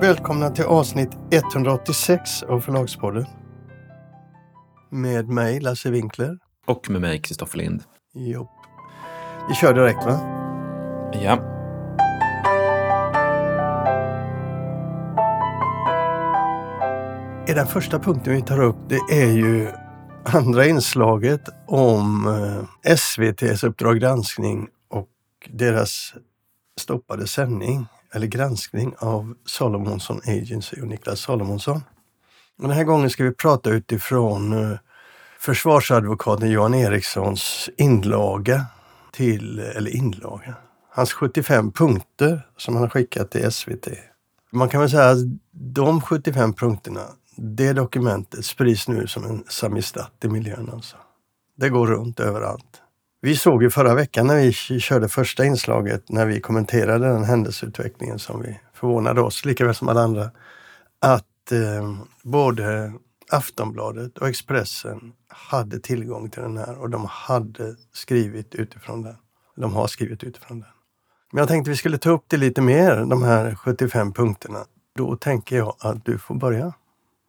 Välkomna till avsnitt 186 av Förlagspodden. Med mig Lasse Winkler. Och med mig Kristoffer Lind. Jo. Vi kör direkt va? Ja. I den första punkten vi tar upp det är ju andra inslaget om eh, SVTs Uppdrag granskning och deras stoppade sändning eller granskning av Salomonsson Agency och Niklas Salomonsson. Och den här gången ska vi prata utifrån eh, försvarsadvokaten Johan Erikssons inlaga till, eller inlaga, hans 75 punkter som han har skickat till SVT. Man kan väl säga att de 75 punkterna, det dokumentet sprids nu som en samistat i miljön. Alltså. Det går runt överallt. Vi såg ju förra veckan när vi körde första inslaget, när vi kommenterade den händelseutvecklingen som vi förvånade oss, lika väl som alla andra, att eh, både Aftonbladet och Expressen hade tillgång till den här och de hade skrivit utifrån den. De har skrivit utifrån den. Men jag tänkte vi skulle ta upp det lite mer, de här 75 punkterna. Då tänker jag att du får börja.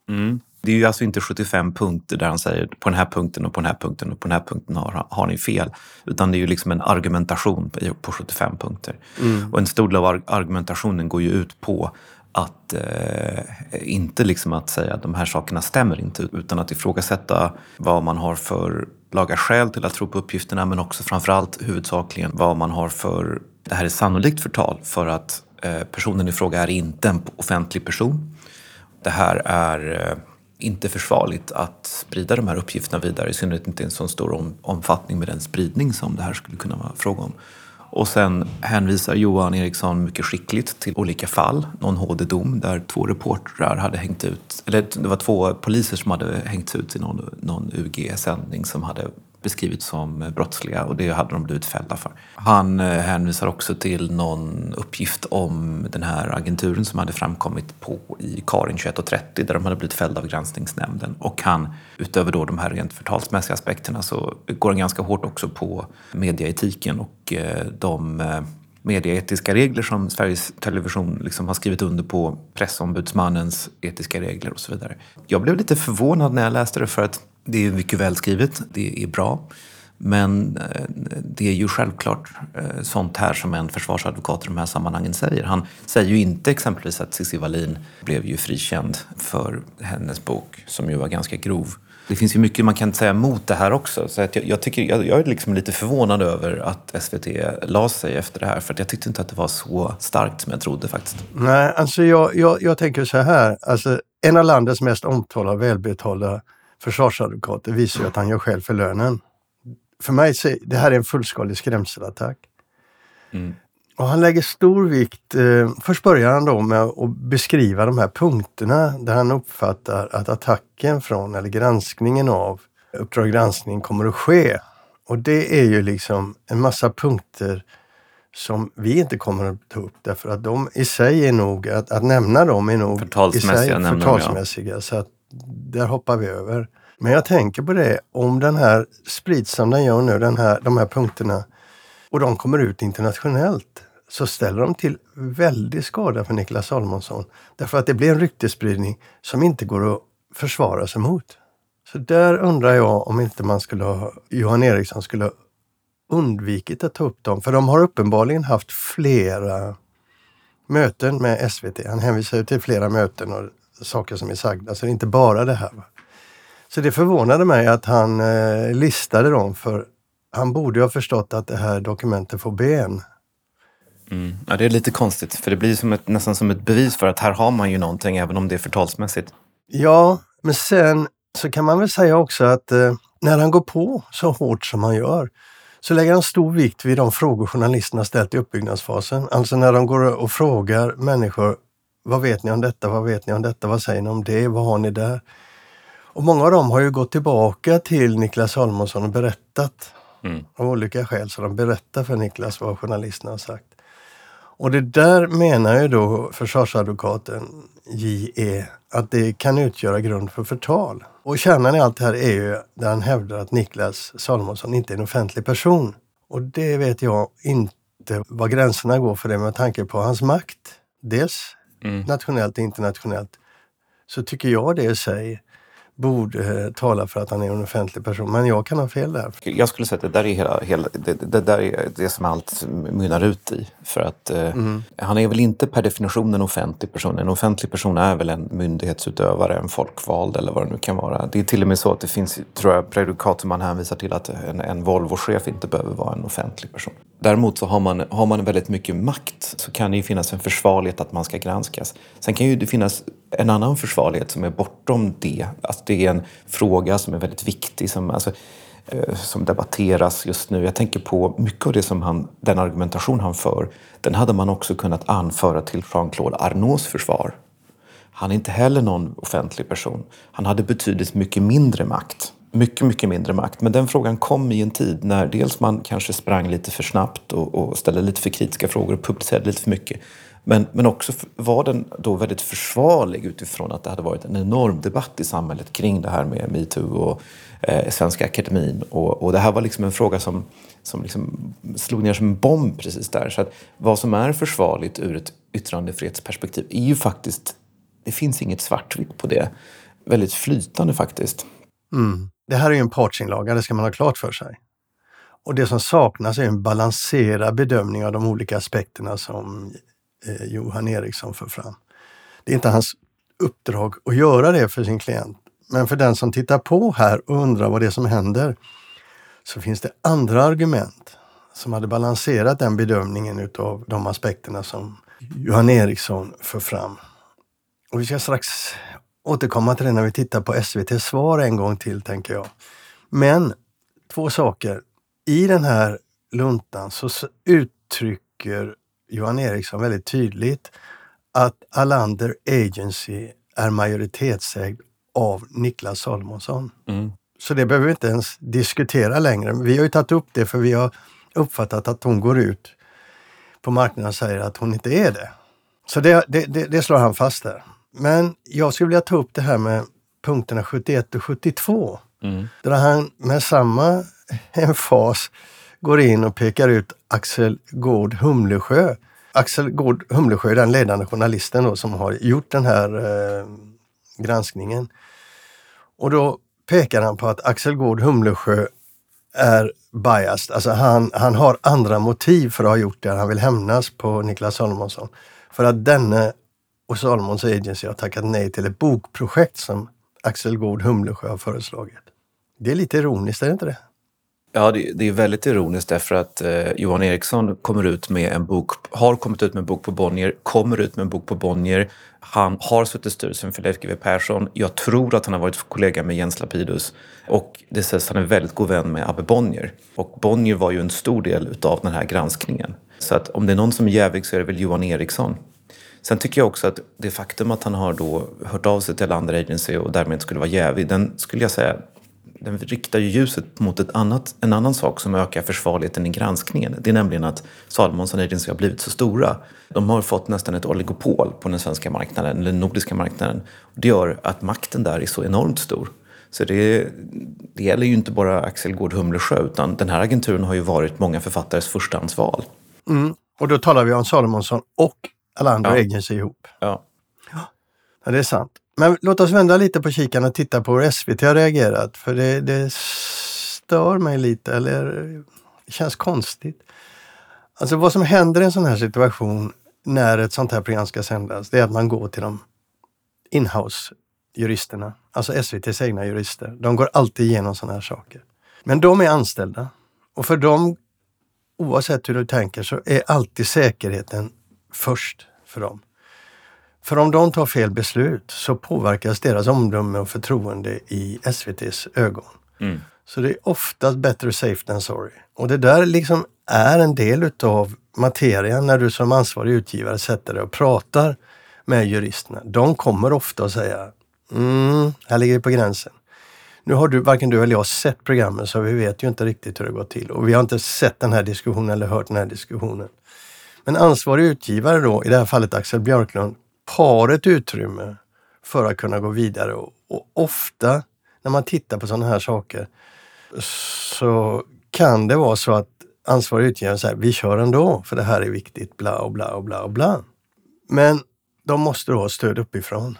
Mm. Det är ju alltså inte 75 punkter där han säger på den här punkten och på den här punkten och på den här punkten har, har ni fel. Utan det är ju liksom en argumentation på, på 75 punkter. Mm. Och en stor del av argumentationen går ju ut på att eh, inte liksom att säga att de här sakerna stämmer inte utan att ifrågasätta vad man har för laga skäl till att tro på uppgifterna men också framförallt huvudsakligen vad man har för, det här är sannolikt förtal för att eh, personen i fråga är inte en offentlig person. Det här är eh, inte försvarligt att sprida de här uppgifterna vidare, i synnerhet inte i en så stor om, omfattning med den spridning som det här skulle kunna vara fråga om. Och sen hänvisar Johan Eriksson mycket skickligt till olika fall. Någon HD-dom där två reportrar hade hängt ut, eller det var två poliser som hade hängts ut i någon, någon UG-sändning som hade beskrivits som brottsliga och det hade de blivit fällda för. Han eh, hänvisar också till någon uppgift om den här agenturen som hade framkommit på i Karin 21.30 där de hade blivit fällda av granskningsnämnden. Och han, utöver då de här rent förtalsmässiga aspekterna, så går han ganska hårt också på medieetiken och eh, de eh, medieetiska regler som Sveriges Television liksom har skrivit under på, pressombudsmannens etiska regler och så vidare. Jag blev lite förvånad när jag läste det för att det är mycket välskrivet, det är bra. Men eh, det är ju självklart eh, sånt här som en försvarsadvokat i de här sammanhangen säger. Han säger ju inte exempelvis att Cissi Wallin blev ju frikänd för hennes bok som ju var ganska grov. Det finns ju mycket man kan säga mot det här också. Så att jag, jag, tycker, jag, jag är liksom lite förvånad över att SVT la sig efter det här. För jag tyckte inte att det var så starkt som jag trodde faktiskt. Nej, alltså jag, jag, jag tänker så här. Alltså, en av landets mest omtalade och välbetalda försvarsadvokater visar ju att han gör skäl för lönen. För mig så det här är en fullskalig skrämselattack. Mm. Och han lägger stor vikt, eh, först börjar han då med att beskriva de här punkterna där han uppfattar att attacken från, eller granskningen av Uppdrag granskning kommer att ske. Och det är ju liksom en massa punkter som vi inte kommer att ta upp därför att de i sig är nog, att, att nämna dem är nog förtalsmässiga, i sig förtalsmässiga. Ja. Så att där hoppar vi över. Men jag tänker på det, om den här sprids som den gör nu, den här, de här punkterna, och de kommer ut internationellt, så ställer de till väldig skada för Niklas Salomonsson. Därför att det blir en ryktesspridning som inte går att försvara sig mot. Så där undrar jag om inte man skulle ha, Johan Eriksson skulle ha undvikit att ta upp dem. För de har uppenbarligen haft flera möten med SVT. Han hänvisar ju till flera möten och saker som är sagda, så det är inte bara det här. Så det förvånade mig att han eh, listade dem för han borde ha förstått att det här dokumentet får ben. Mm. Ja, det är lite konstigt för det blir som ett, nästan som ett bevis för att här har man ju någonting även om det är förtalsmässigt. Ja, men sen så kan man väl säga också att eh, när han går på så hårt som han gör så lägger han stor vikt vid de frågor journalisterna ställt i uppbyggnadsfasen. Alltså när de går och frågar människor vad vet ni om detta? Vad vet ni om detta? Vad säger ni om det? Vad har ni där? Och många av dem har ju gått tillbaka till Niklas Holmonsson och berättat. Mm. Av olika skäl så de berättar för Niklas vad journalisterna har sagt. Och det där menar ju då försvarsadvokaten J.E. att det kan utgöra grund för förtal. Och kärnan i allt det här är ju där han hävdar att Niklas Salomonsson inte är en offentlig person. Och det vet jag inte var gränserna går för det med tanke på hans makt. Dels mm. nationellt och internationellt, så tycker jag det i sig borde tala för att han är en offentlig person. Men jag kan ha fel där. Jag skulle säga att det där är, hela, hela det, det, där är det som allt mynnar ut i. För att eh, mm. han är väl inte per definition en offentlig person. En offentlig person är väl en myndighetsutövare, en folkvald eller vad det nu kan vara. Det är till och med så att det finns, tror jag, prejudikat som man hänvisar till att en, en Volvo-chef inte behöver vara en offentlig person. Däremot så har man, har man väldigt mycket makt så kan det ju finnas en försvarlighet att man ska granskas. Sen kan ju det finnas en annan försvarlighet som är bortom det. Alltså det är en fråga som är väldigt viktig, som, alltså, eh, som debatteras just nu. Jag tänker på mycket av det som han, den argumentation han för, den hade man också kunnat anföra till Jean-Claude Arnauds försvar. Han är inte heller någon offentlig person. Han hade betydligt mycket mindre makt. Mycket, mycket mindre makt. Men den frågan kom i en tid när dels man kanske sprang lite för snabbt och, och ställde lite för kritiska frågor och publicerade lite för mycket. Men, men också var den då väldigt försvarlig utifrån att det hade varit en enorm debatt i samhället kring det här med metoo och eh, Svenska Akademin. Och, och det här var liksom en fråga som, som liksom slog ner som en bomb precis där. Så att vad som är försvarligt ur ett yttrandefrihetsperspektiv är ju faktiskt, det finns inget svartvitt på det. Väldigt flytande faktiskt. Mm. Det här är ju en partsinlaga, det ska man ha klart för sig. Och det som saknas är en balanserad bedömning av de olika aspekterna som eh, Johan Eriksson för fram. Det är inte hans uppdrag att göra det för sin klient. Men för den som tittar på här och undrar vad det är som händer så finns det andra argument som hade balanserat den bedömningen utav de aspekterna som Johan Eriksson för fram. Och vi ska strax återkomma till det när vi tittar på SVTs svar en gång till, tänker jag. Men två saker. I den här luntan så uttrycker Johan Eriksson väldigt tydligt att Alander Agency är majoritetsägd av Niklas Salomonsson. Mm. Så det behöver vi inte ens diskutera längre. Vi har ju tagit upp det för vi har uppfattat att hon går ut på marknaden och säger att hon inte är det. Så det, det, det, det slår han fast där. Men jag skulle vilja ta upp det här med punkterna 71 och 72. Mm. Där han med samma emfas går in och pekar ut Axel Gård Humlesjö. Axel Gård Humlesjö är den ledande journalisten då, som har gjort den här eh, granskningen. Och då pekar han på att Axel Gård Humlesjö är biased, alltså han, han har andra motiv för att ha gjort det. Han vill hämnas på Niklas Salomonsson. För att denne och Salomons Agency har tackat nej till ett bokprojekt som Axel Gård Humlesjö har föreslagit. Det är lite ironiskt, är det inte det? Ja, det, det är väldigt ironiskt därför att eh, Johan Eriksson kommer ut med en bok, har kommit ut med en bok på Bonnier, kommer ut med en bok på Bonnier. Han har suttit i styrelsen för Leif GW Persson. Jag tror att han har varit kollega med Jens Lapidus och det sägs att han är väldigt god vän med Abbe Bonnier. Och Bonnier var ju en stor del utav den här granskningen. Så att om det är någon som är jävig så är det väl Johan Eriksson. Sen tycker jag också att det faktum att han har då hört av sig till andra agency och därmed skulle vara jävig, den skulle jag säga den riktar ju ljuset mot ett annat, en annan sak som ökar försvarligheten i granskningen. Det är nämligen att Salomonsson Agency har blivit så stora. De har fått nästan ett oligopol på den svenska marknaden, eller den nordiska marknaden. Det gör att makten där är så enormt stor. Så det, det gäller ju inte bara Axel Gård Humlesjö utan den här agenturen har ju varit många författares förstahandsval. Mm. Och då talar vi om Salomonsson och alla andra ja. Agency ihop. Ja. ja. Det är sant. Men låt oss vända lite på kikaren och titta på hur SVT har reagerat. För det, det stör mig lite, eller det känns konstigt. Alltså vad som händer i en sån här situation när ett sånt här program ska sändas, det är att man går till de inhouse juristerna, alltså SVTs egna jurister. De går alltid igenom såna här saker. Men de är anställda och för dem, oavsett hur du tänker, så är alltid säkerheten först för dem. För om de tar fel beslut så påverkas deras omdöme och förtroende i SVTs ögon. Mm. Så det är oftast better safe than sorry. Och det där liksom är en del utav materien när du som ansvarig utgivare sätter dig och pratar med juristerna. De kommer ofta att säga, mm, här ligger vi på gränsen. Nu har du, varken du eller jag sett programmet så vi vet ju inte riktigt hur det går till och vi har inte sett den här diskussionen eller hört den här diskussionen. Men ansvarig utgivare då, i det här fallet Axel Björklund, har ett utrymme för att kunna gå vidare. Och, ofta när man tittar på sådana här saker så kan det vara så att ansvarig utgivare säger vi kör ändå för det här är viktigt, bla och bla och bla och bla. Men de måste då ha stöd uppifrån.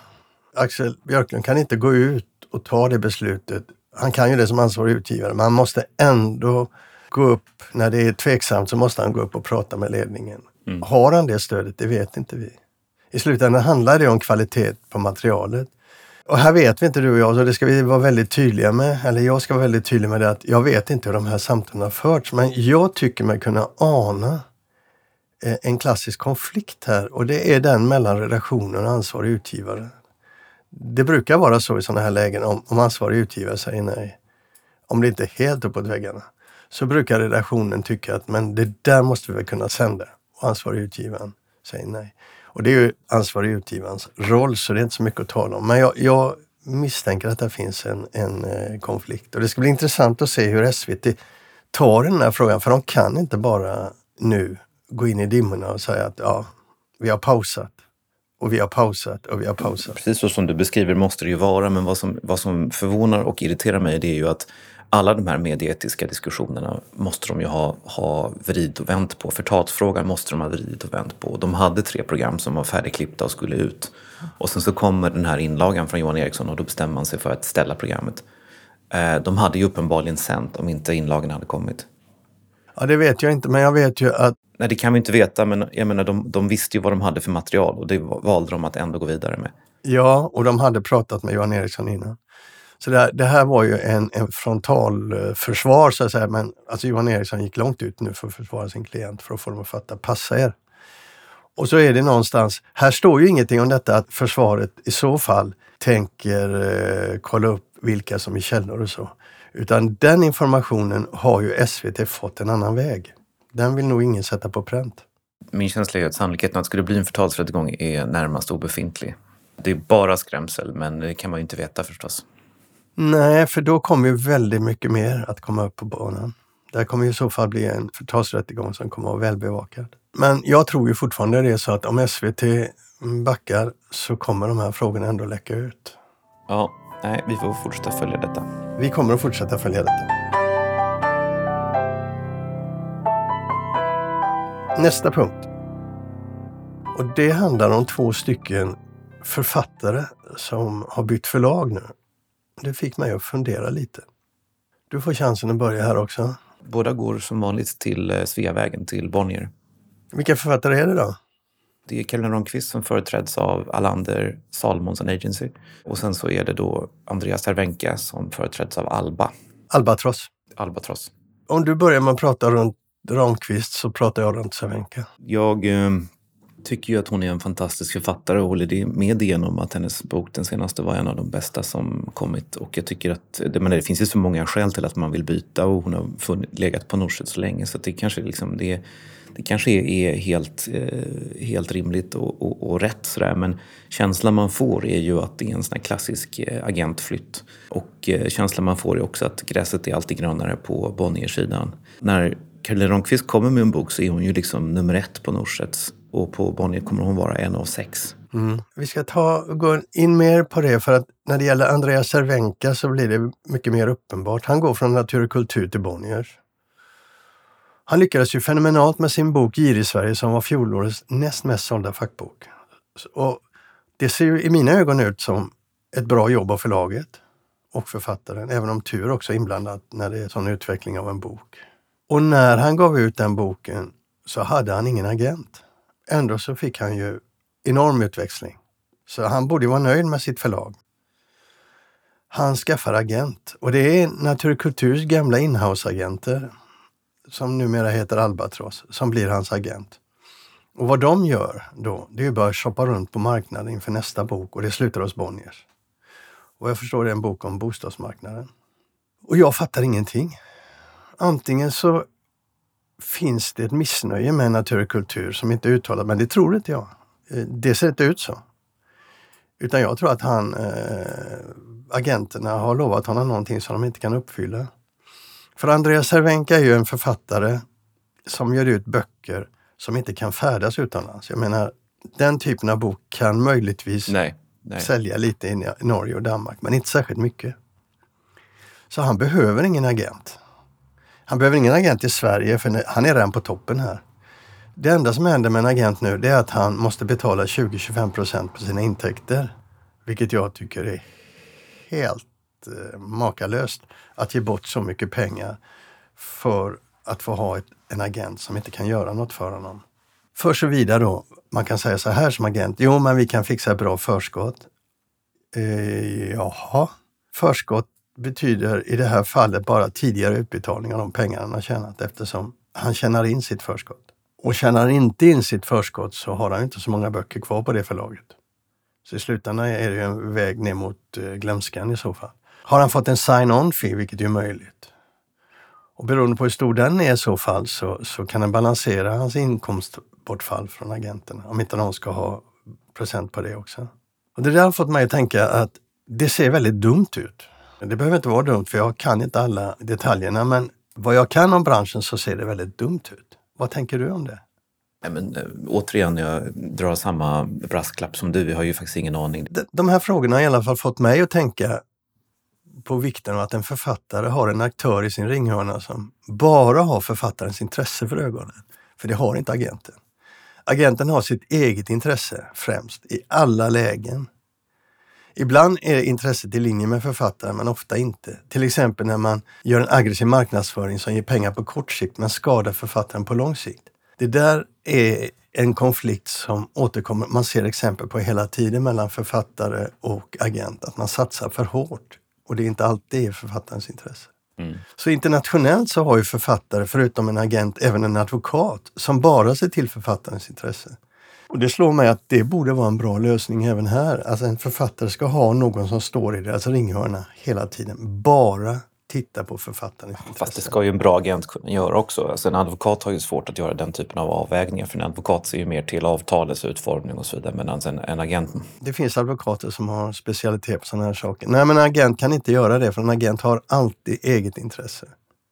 Axel Björklund kan inte gå ut och ta det beslutet. Han kan ju det som ansvarig utgivare, men han måste ändå gå upp, när det är tveksamt så måste han gå upp och prata med ledningen. Mm. Har han det stödet? Det vet inte vi. I slutändan handlar det om kvalitet på materialet. Och här vet vi inte du och jag, så det ska vi vara väldigt tydliga med. Eller jag ska vara väldigt tydlig med det att jag vet inte hur de här samtalen har förts, men jag tycker mig kunna ana eh, en klassisk konflikt här och det är den mellan redaktionen och ansvarig utgivare. Det brukar vara så i sådana här lägen om, om ansvarig utgivare säger nej. Om det inte är helt uppåt väggarna så brukar redaktionen tycka att men det där måste vi väl kunna sända. Ansvarig utgivaren säger nej. Och det är ju ansvarig utgivarens roll så det är inte så mycket att tala om. Men jag, jag misstänker att det finns en, en eh, konflikt och det ska bli intressant att se hur SVT tar den här frågan för de kan inte bara nu gå in i dimmorna och säga att ja, vi har pausat och vi har pausat och vi har pausat. Precis så som du beskriver måste det ju vara men vad som, vad som förvånar och irriterar mig det är ju att alla de här medieetiska diskussionerna måste de ju ha, ha vrid och vänt på. Förtalsfrågan måste de ha vridit och vänt på. De hade tre program som var färdigklippta och skulle ut. Och sen så kommer den här inlagan från Johan Eriksson och då bestämmer man sig för att ställa programmet. Eh, de hade ju uppenbarligen sänt om inte inlagan hade kommit. Ja, det vet jag inte, men jag vet ju att... Nej, det kan vi inte veta, men jag menar, de, de visste ju vad de hade för material och det valde de att ändå gå vidare med. Ja, och de hade pratat med Johan Eriksson innan. Så det här, det här var ju en, en frontalförsvar eh, så att säga, men alltså Johan Eriksson gick långt ut nu för att försvara sin klient för att få dem att fatta, passa er. Och så är det någonstans, här står ju ingenting om detta att försvaret i så fall tänker eh, kolla upp vilka som är källor och så. Utan den informationen har ju SVT fått en annan väg. Den vill nog ingen sätta på pränt. Min känsla är att sannolikheten att det skulle bli en förtalsrättegång är närmast obefintlig. Det är bara skrämsel, men det kan man ju inte veta förstås. Nej, för då kommer ju väldigt mycket mer att komma upp på banan. Det kommer i så fall bli en förtalsrättegång som kommer att vara välbevakad. Men jag tror ju fortfarande det är så att om SVT backar så kommer de här frågorna ändå läcka ut. Ja, nej, vi får fortsätta följa detta. Vi kommer att fortsätta följa detta. Nästa punkt. Och det handlar om två stycken författare som har bytt förlag nu. Det fick mig att fundera lite. Du får chansen att börja här också. Båda går som vanligt till eh, Sveavägen, till Bonnier. Vilka författare är det då? Det är Caroline Ronqvist som företräds av Alander Salomonsson Agency. Och sen så är det då Andreas Cervenka som företräds av Alba. Albatross. Albatross. Om du börjar med att prata runt Ramqvist så pratar jag runt Cervenka. Jag eh, tycker ju att hon är en fantastisk författare och håller med igenom att hennes bok, den senaste, var en av de bästa som kommit. Och jag tycker att det, men det finns ju så många skäl till att man vill byta och hon har funnit, legat på Norset så länge så det kanske, liksom, det, det kanske är helt, eh, helt rimligt och, och, och rätt sådär. Men känslan man får är ju att det är en sån här klassisk eh, agentflytt. Och eh, känslan man får är också att gräset är alltid grönare på Bonniersidan. När Caroline Ronqvist kommer med en bok så är hon ju liksom nummer ett på Norsets och på Bonnier kommer hon vara en av sex. Mm. Vi ska ta, gå in mer på det för att när det gäller Andreas Cervenka så blir det mycket mer uppenbart. Han går från natur och kultur till Bonniers. Han lyckades ju fenomenalt med sin bok Girig Sverige som var fjolårets näst mest sålda fackbok. Och det ser ju i mina ögon ut som ett bra jobb av förlaget och författaren, även om tur också är inblandat när det är sån utveckling av en bok. Och när han gav ut den boken så hade han ingen agent. Ändå så fick han ju enorm utväxling. Så han borde vara nöjd med sitt förlag. Han skaffar agent och det är Naturkulturs gamla inhouse-agenter som numera heter Albatross, som blir hans agent. Och vad de gör då, det är bara att shoppa runt på marknaden inför nästa bok och det slutar hos Bonniers. Och jag förstår det är en bok om bostadsmarknaden. Och jag fattar ingenting. Antingen så finns det ett missnöje med natur och kultur som inte är uttalat, men det tror inte jag. Eh, det ser inte ut så. Utan jag tror att han, äh, agenterna har lovat honom någonting som de inte kan uppfylla. För Andreas Cervenka är ju en författare som ger ut böcker som inte kan färdas utomlands. Jag menar, den typen av bok kan möjligtvis nej, nej. sälja lite i Norge och Danmark, men inte särskilt mycket. Så han behöver ingen agent. Han behöver ingen agent i Sverige för han är redan på toppen här. Det enda som händer med en agent nu det är att han måste betala 20-25 procent på sina intäkter. Vilket jag tycker är helt eh, makalöst. Att ge bort så mycket pengar för att få ha ett, en agent som inte kan göra något för honom. För så vidare då, man kan säga så här som agent, jo men vi kan fixa ett bra förskott. Eh, jaha, förskott betyder i det här fallet bara tidigare utbetalning av de pengar han har tjänat eftersom han tjänar in sitt förskott. Och tjänar han inte in sitt förskott så har han inte så många böcker kvar på det förlaget. Så i slutändan är det en väg ner mot eh, glömskan i så fall. Har han fått en sign-on fee, vilket är möjligt, och beroende på hur stor den är i så fall så, så kan den balansera hans inkomstbortfall från agenterna, om inte någon ska ha procent på det också. Och det där har fått mig att tänka att det ser väldigt dumt ut. Det behöver inte vara dumt för jag kan inte alla detaljerna men vad jag kan om branschen så ser det väldigt dumt ut. Vad tänker du om det? Nej, men, äh, återigen, jag drar samma brasklapp som du. Vi har ju faktiskt ingen aning. De, de här frågorna har i alla fall fått mig att tänka på vikten av att en författare har en aktör i sin ringhörna som bara har författarens intresse för ögonen. För det har inte agenten. Agenten har sitt eget intresse främst i alla lägen. Ibland är intresset i linje med författaren men ofta inte. Till exempel när man gör en aggressiv marknadsföring som ger pengar på kort sikt men skadar författaren på lång sikt. Det där är en konflikt som återkommer, man ser exempel på hela tiden mellan författare och agent, att man satsar för hårt och det är inte alltid i författarens intresse. Mm. Så internationellt så har ju författare, förutom en agent, även en advokat som bara ser till författarens intresse. Och det slår mig att det borde vara en bra lösning även här. Alltså en författare ska ha någon som står i deras ringhörna hela tiden. Bara titta på författarens intresse. Fast det ska ju en bra agent kunna göra också. Alltså en advokat har ju svårt att göra den typen av avvägningar för en advokat ser ju mer till avtalets utformning och så vidare. Medan en, en agent... Det finns advokater som har specialitet på sådana här saker. Nej men en agent kan inte göra det för en agent har alltid eget intresse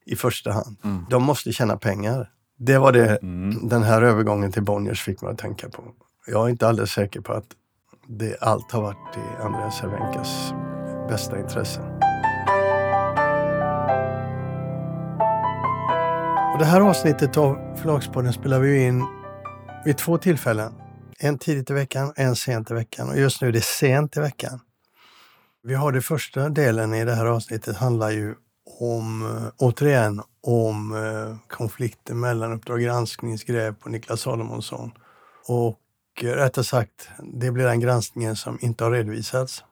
i första hand. Mm. De måste tjäna pengar. Det var det mm. den här övergången till Bonniers fick mig att tänka på. Jag är inte alldeles säker på att det allt har varit i Andreas Cervenkas bästa intresse. Och det här avsnittet av Förlagspodden spelar vi in vid två tillfällen. En tidigt i veckan och en sent i veckan. Och just nu är det sent i veckan. Vi har det första delen i det här avsnittet handlar ju om, eh, återigen, om eh, konflikten mellan Uppdrag gransknings Gräv och Niklas Salomonsson. Och eh, rättare sagt, det blir den granskningen som inte har redovisats.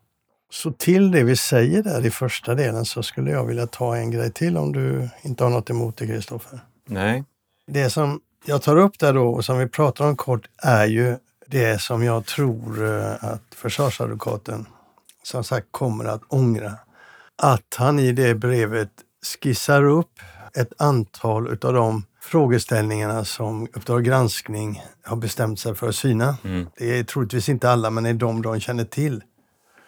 Så till det vi säger där i första delen så skulle jag vilja ta en grej till om du inte har något emot det, Kristoffer. Nej. Det som jag tar upp där då och som vi pratar om kort är ju det som jag tror att försvarsadvokaten som sagt kommer att ångra att han i det brevet skissar upp ett antal utav de frågeställningarna som Uppdrag granskning har bestämt sig för att syna. Mm. Det är troligtvis inte alla, men det är de de känner till.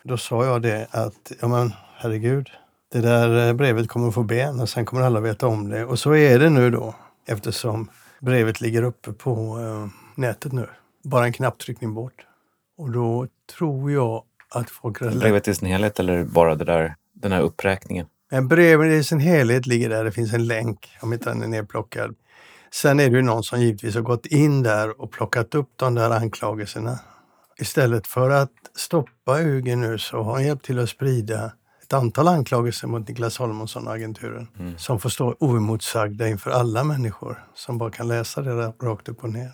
Då sa jag det att, ja men herregud, det där brevet kommer att få ben och sen kommer alla veta om det. Och så är det nu då, eftersom brevet ligger uppe på uh, nätet nu. Bara en knapptryckning bort. Och då tror jag att folk... Brevet i sin helhet eller bara det där den här uppräkningen? Men brevet i sin helhet ligger där. Det finns en länk om inte den är nedplockad. Sen är det ju någon som givetvis har gått in där och plockat upp de där anklagelserna. Istället för att stoppa UG nu så har han hjälpt till att sprida ett antal anklagelser mot Niklas Holmonsson och agenturen mm. som får stå oemotsagda inför alla människor som bara kan läsa det rakt upp och ner.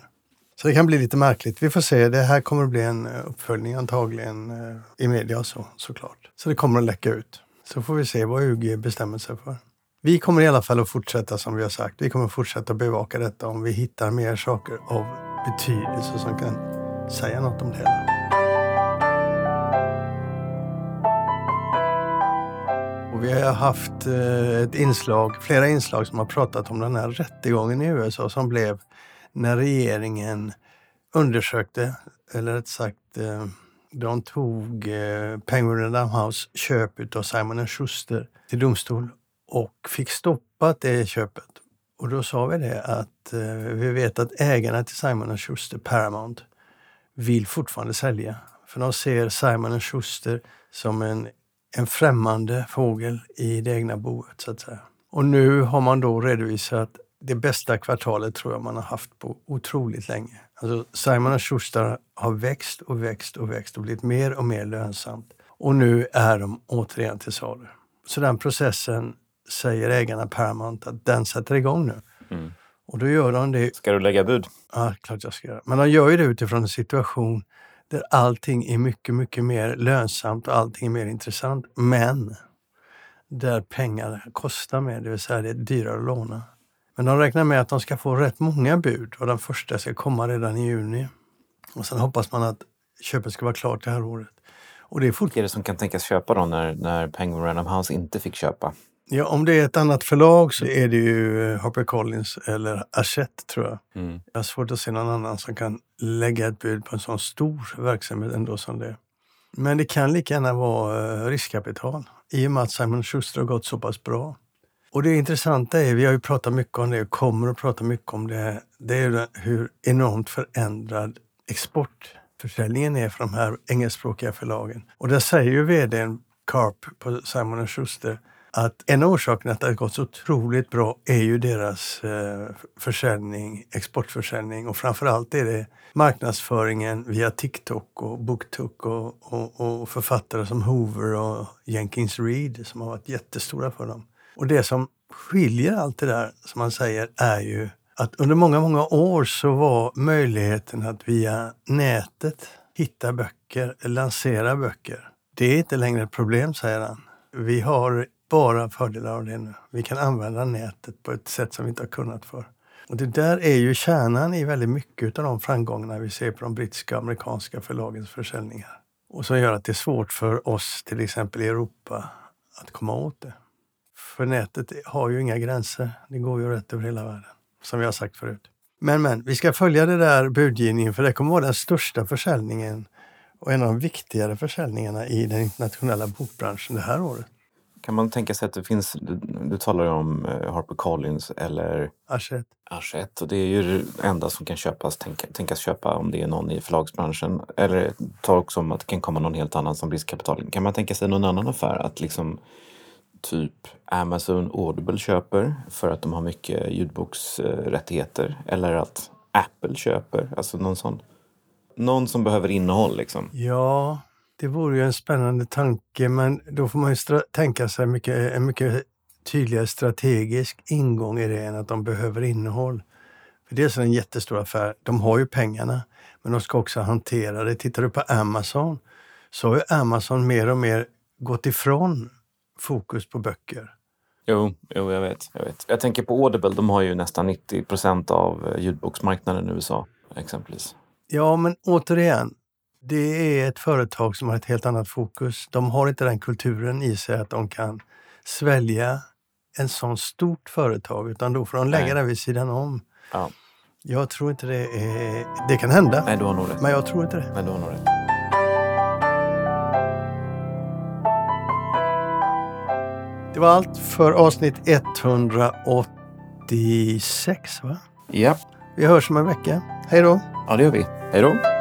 Så det kan bli lite märkligt. Vi får se. Det här kommer att bli en uppföljning antagligen eh, i media och så, såklart. Så det kommer att läcka ut. Så får vi se vad UG bestämmer sig för. Vi kommer i alla fall att fortsätta som vi har sagt. Vi kommer fortsätta bevaka detta om vi hittar mer saker av betydelse som kan säga något om det hela. Och vi har haft eh, ett inslag, flera inslag som har pratat om den här rättegången i USA som blev när regeringen undersökte, eller rätt sagt eh, de tog eh, Penguin Random House köp av Simon Schuster till domstol och fick stoppat det köpet. Och då sa vi det att eh, vi vet att ägarna till Simon Schuster, Paramount, vill fortfarande sälja. För de ser Simon Schuster som en, en främmande fågel i det egna boet så att säga. Och nu har man då redovisat det bästa kvartalet tror jag man har haft på otroligt länge. Alltså Simon Schuster har växt och växt och växt och blivit mer och mer lönsamt. Och nu är de återigen till salu. Så den processen säger ägarna Paramount att den sätter igång nu. Mm. Och då gör de det. Ska du lägga bud? Ja, klart jag ska göra. Men de gör ju det utifrån en situation där allting är mycket, mycket mer lönsamt och allting är mer intressant. Men där pengar kostar mer, det vill säga det är dyrare att låna. Men de räknar med att de ska få rätt många bud och den första ska komma redan i juni. Och sen hoppas man att köpet ska vara klart det här året. Och det är fort... Vilka är det som kan tänkas köpa då när, när Penguin Random House inte fick köpa? Ja, om det är ett annat förlag så är det ju eh, Harper Collins eller Hachette tror jag. Mm. Jag har svårt att se någon annan som kan lägga ett bud på en sån stor verksamhet ändå som det. Men det kan lika gärna vara eh, riskkapital i och med att Simon Schuster har gått så pass bra. Och det intressanta är, vi har ju pratat mycket om det och kommer att prata mycket om det, det är hur enormt förändrad exportförsäljningen är för de här engelskspråkiga förlagen. Och där säger ju vdn Carp på Simon Schuster att en av orsakerna att det har gått så otroligt bra är ju deras eh, försäljning, exportförsäljning och framförallt är det marknadsföringen via TikTok och BookTok och, och, och författare som Hoover och Jenkins Reid som har varit jättestora för dem. Och det som skiljer allt det där, som man säger, är ju att under många, många år så var möjligheten att via nätet hitta böcker, lansera böcker. Det är inte längre ett problem, säger han. Vi har bara fördelar av det nu. Vi kan använda nätet på ett sätt som vi inte har kunnat för. Och det där är ju kärnan i väldigt mycket av de framgångarna vi ser på de brittiska och amerikanska förlagens försäljningar. Och som gör att det är svårt för oss, till exempel i Europa, att komma åt det. För nätet har ju inga gränser. Det går ju rätt över hela världen, som har sagt förut. Men, men, vi ska följa det där budgivningen för det kommer vara den största försäljningen och en av de viktigare försäljningarna i den internationella bokbranschen det här året. Kan man tänka sig att det finns, du, du talar ju om eh, Harper Collins eller Hachette. Hachette och det är ju det enda som kan köpas, tänka, tänkas köpa om det är någon i förlagsbranschen. Eller ta också om att det kan komma någon helt annan som riskkapital. Kan man tänka sig någon annan affär att liksom typ Amazon Audible köper för att de har mycket ljudboksrättigheter eller att Apple köper, alltså någon sån. Någon som behöver innehåll liksom. Ja, det vore ju en spännande tanke, men då får man ju tänka sig mycket, en mycket tydligare strategisk ingång i det än att de behöver innehåll. För det är en jättestor affär. De har ju pengarna, men de ska också hantera det. Tittar du på Amazon så har ju Amazon mer och mer gått ifrån fokus på böcker. Jo, jo jag, vet, jag vet. Jag tänker på Audible, de har ju nästan 90 procent av eh, ljudboksmarknaden i USA exempelvis. Ja, men återigen, det är ett företag som har ett helt annat fokus. De har inte den kulturen i sig att de kan svälja en sån stort företag utan då får de lägga Nej. det vid sidan om. Ja. Jag tror inte det är... Det kan hända. Nej, du har nog rätt. Men jag tror inte det. Men du har nog rätt. Det var allt för avsnitt 186 va? Ja. Vi hörs om en vecka. Hej då! Ja, det gör vi. Hej då!